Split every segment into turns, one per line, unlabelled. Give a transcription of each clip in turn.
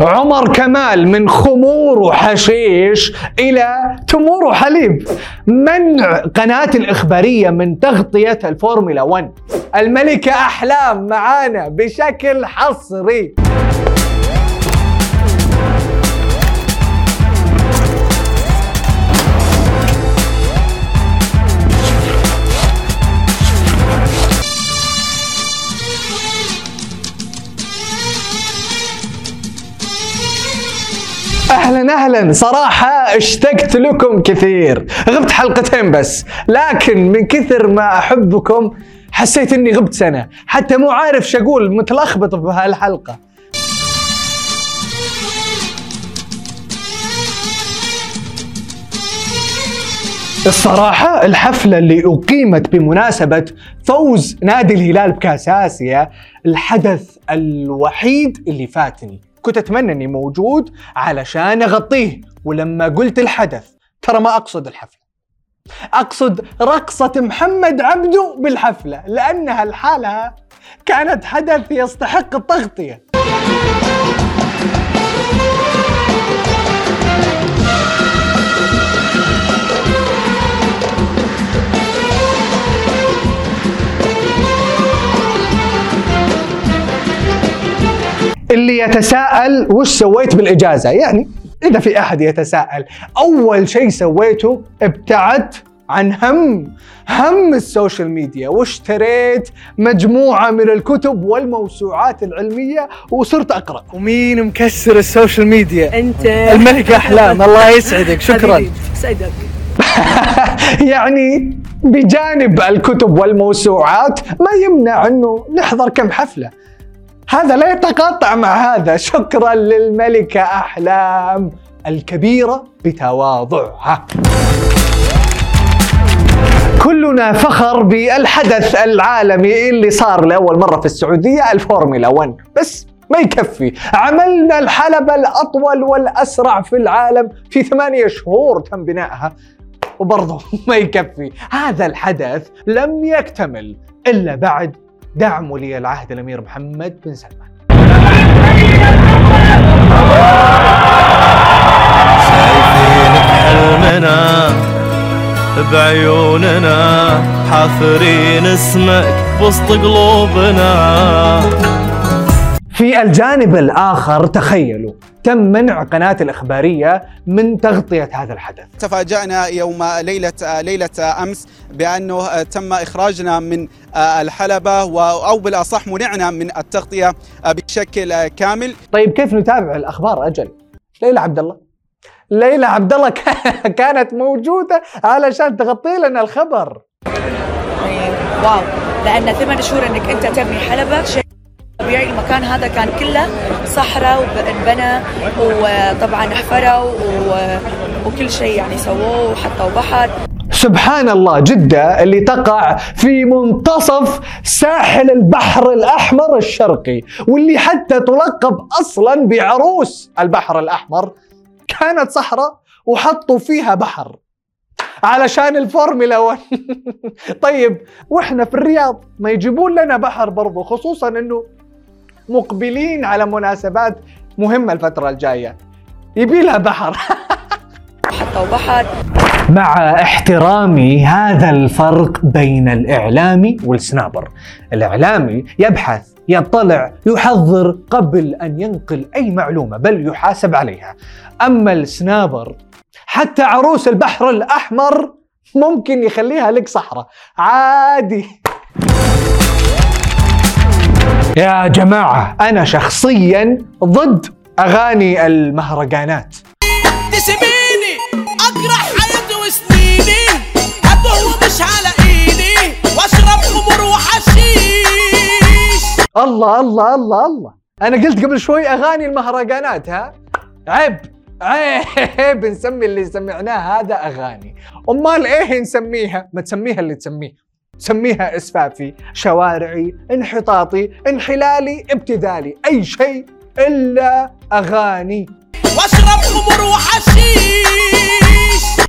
عمر كمال من خمور وحشيش إلى تمور وحليب. منع قناة الإخبارية من تغطية الفورمولا 1 الملكة أحلام معانا بشكل حصري. أهلا أهلا. صراحة اشتقت لكم كثير. غبت حلقتين بس. لكن من كثر ما أحبكم حسيت إني غبت سنة. حتى مو عارف شو أقول متلخبط بهالحلقة. الصراحة الحفلة اللي أقيمت بمناسبة فوز نادي الهلال بكأس آسيا الحدث الوحيد اللي فاتني. كنت أتمنى أني موجود علشان أغطيه. ولما قلت الحدث ترى ما أقصد الحفلة. أقصد رقصة محمد عبده بالحفلة لأنها لحالها كانت حدث يستحق التغطية. اللي يتساءل وش سويت بالإجازة. يعني إذا في أحد يتساءل أول شيء سويته ابتعدت عن هم هم ال social media. واشتريت مجموعة من الكتب والموسوعات العلمية وصرت أقرأ. ومين مكسر ال social
media؟ أنت.
الملكة أحلام. الله يسعدك. شكرا.
يسعدك.
يعني بجانب الكتب والموسوعات ما يمنع إنه نحضر كم حفلة. هذا لا يتقاطع مع هذا. شكرا للملكة أحلام الكبيرة بتواضعها. كلنا فخر بالحدث العالمي اللي صار لأول مرة في السعودية الفورمولا 1 بس ما يكفي. عملنا الحلبة الأطول والأسرع في العالم في ثمانية شهور تم بنائها. وبرضه ما يكفي. هذا الحدث لم يكتمل إلا بعد دعم ولي العهد الأمير محمد بن سلمان.
شايفينك حلمنا بعيوننا حافرين اسمك وسط قلوبنا.
في الجانب الآخر تخيلوا تم منع قناة الإخبارية من تغطية هذا الحدث.
تفاجأنا يوم ليلة ليلة أمس بأنه تم إخراجنا من الحلبة و- أو بالأصح منعنا من التغطية بشكل كامل.
طيب كيف نتابع الأخبار أجل؟ ليلى عبد الله. ليلى عبد الله كانت موجودة علشان تغطي لنا الخبر.
يعني واو. لأن ثمان شهور إنك أنت تبني حلبة شيء طبيعي المكان هذا كان كله صحراء وانبنى وطبعا حفروا وكل شيء يعني سووه وحطوا بحر.
سبحان الله جدة اللي تقع في منتصف ساحل البحر الأحمر الشرقي واللي حتى تلقب أصلا بعروس البحر الأحمر. كانت صحراء وحطوا فيها بحر. علشان الفورمولا 1 طيب وإحنا في الرياض ما يجيبون لنا بحر برضو خصوصا إنه مقبلين على مناسبات مهمة الفترة الجاية. يبي لها بحر.
وحطوا بحر.
مع احترامي هذا الفرق بين الإعلامي والسنابر. الإعلامي يبحث يطلع يحضر قبل أن ينقل أي معلومة بل يحاسب عليها. أما السنابر حتى عروس البحر الأحمر ممكن يخليها لك صحراء. عادي. يا جماعة. أنا شخصيا ضد أغاني المهرجانات.
تسميني اجرح حياتي وسنيني ابوه مش على إيدي وأشرب خمر وحشيش.
الله الله الله الله. أنا قلت قبل شوي أغاني المهرجانات ها؟ عيب عيب. نسمي اللي سمعناه هذا أغاني. أمال إيه نسميها؟ ما تسميها اللي تسميه. سميها إسفافي شوارعي انحطاطي انحلالي ابتذالي أي شيء إلا أغاني.
واشرب خمر وحشيش.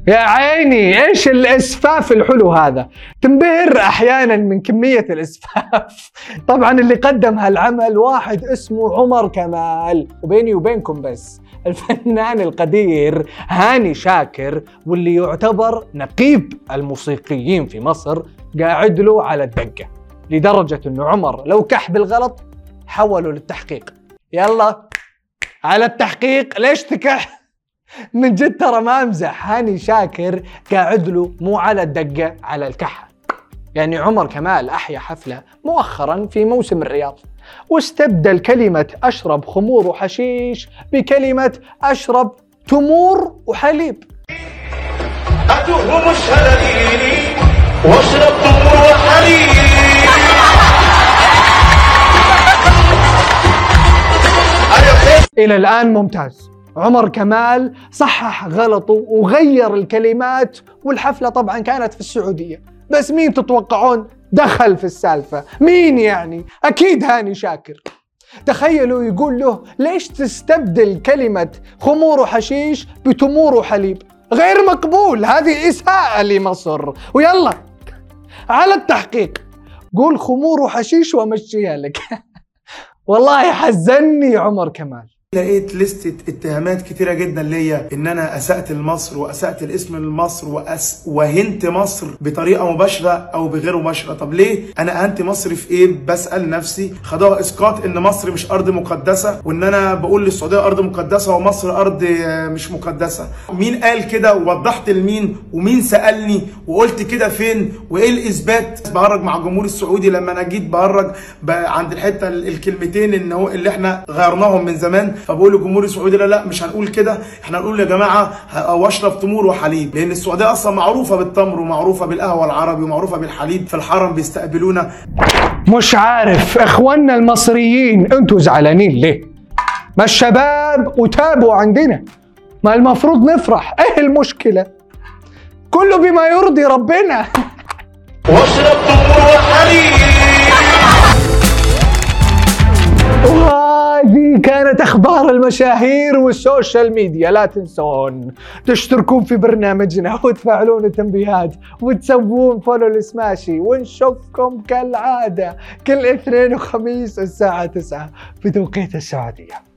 يا عيني إيش الإسفاف الحلو هذا؟ تنبهر أحيانا من كمية الإسفاف. طبعا اللي قدم هالعمل واحد اسمه عمر كمال. وبيني وبينكم بس الفنان القدير هاني شاكر واللي يعتبر نقيب الموسيقيين في مصر قاعد له على الدقة لدرجة إنه عمر لو كح بالغلط حولوا للتحقيق. يلا على التحقيق ليش تكح؟ من جد ترى ما أمزح هاني شاكر قاعد له مو على الدقة على الكحه يعني عمر كمال أحيا حفلة مؤخرا في موسم الرياض واستبدل كلمة أشرب خمور وحشيش بكلمة أشرب تمور وحليب.
أتوه مش هلاقيني واشرب تمر وحليب
إلى الآن ممتاز. عمر كمال صحح غلطه وغير الكلمات والحفلة طبعا كانت في السعودية. بس مين تتوقعون دخل في السالفة؟ مين يعني؟ أكيد هاني شاكر. تخيلوا يقول له ليش تستبدل كلمة خمور وحشيش بتمور وحليب؟ غير مقبول هذه إساءة لمصر. ويلا. على التحقيق. قول خمور وحشيش وامشيها لك. والله حزني عمر كمال.
لقيت لستة اتهامات كتيرة جدا ليا إن أنا أسأت لمصر وأسأت الاسم لمصر وأس وهنت مصر بطريقة مباشرة أو بغير مباشرة. طب ليه؟ أنا أهنت مصر في إيه؟ بسأل نفسي. خدوها إسقاط إن مصر مش أرض مقدسة وإن أنا بقول للسعودية أرض مقدسة ومصر أرض آه، مش مقدسة. مين قال كده؟ ووضحت لمين؟ ومين سألني؟ وقلت كده فين؟ وإيه الإثبات؟ بهرج مع الجمهور السعودي لما أنا جيت بهرج عند الحتة ال- الكلمتين إن هو اللي إحنا غيرناهم من زمان. فبقول للجمهور السعودي لا لا مش هنقول كده إحنا هنقول يا جماعة ه- واشرب تمور وحليب. لأن السعودية أصلا معروفة بالتمر ومعروفة بالقهوة العربي ومعروفة بالحليب في الحرم بيستقبلونا.
مش عارف إخواننا المصريين أنتوا زعلانين ليه؟ ما الشباب وتابوا عندنا. ما المفروض نفرح. إيه المشكلة؟ كله بما يرضي ربنا.
واشرب تمر وحليب.
كانت أخبار المشاهير وال social media. لا تنسون تشتركون في برنامجنا وتفعلون التنبيهات وتسوون follow لسماشي ونشوفكم كالعادة كل اثنين وخميس الساعة 9 في توقيت السعودية.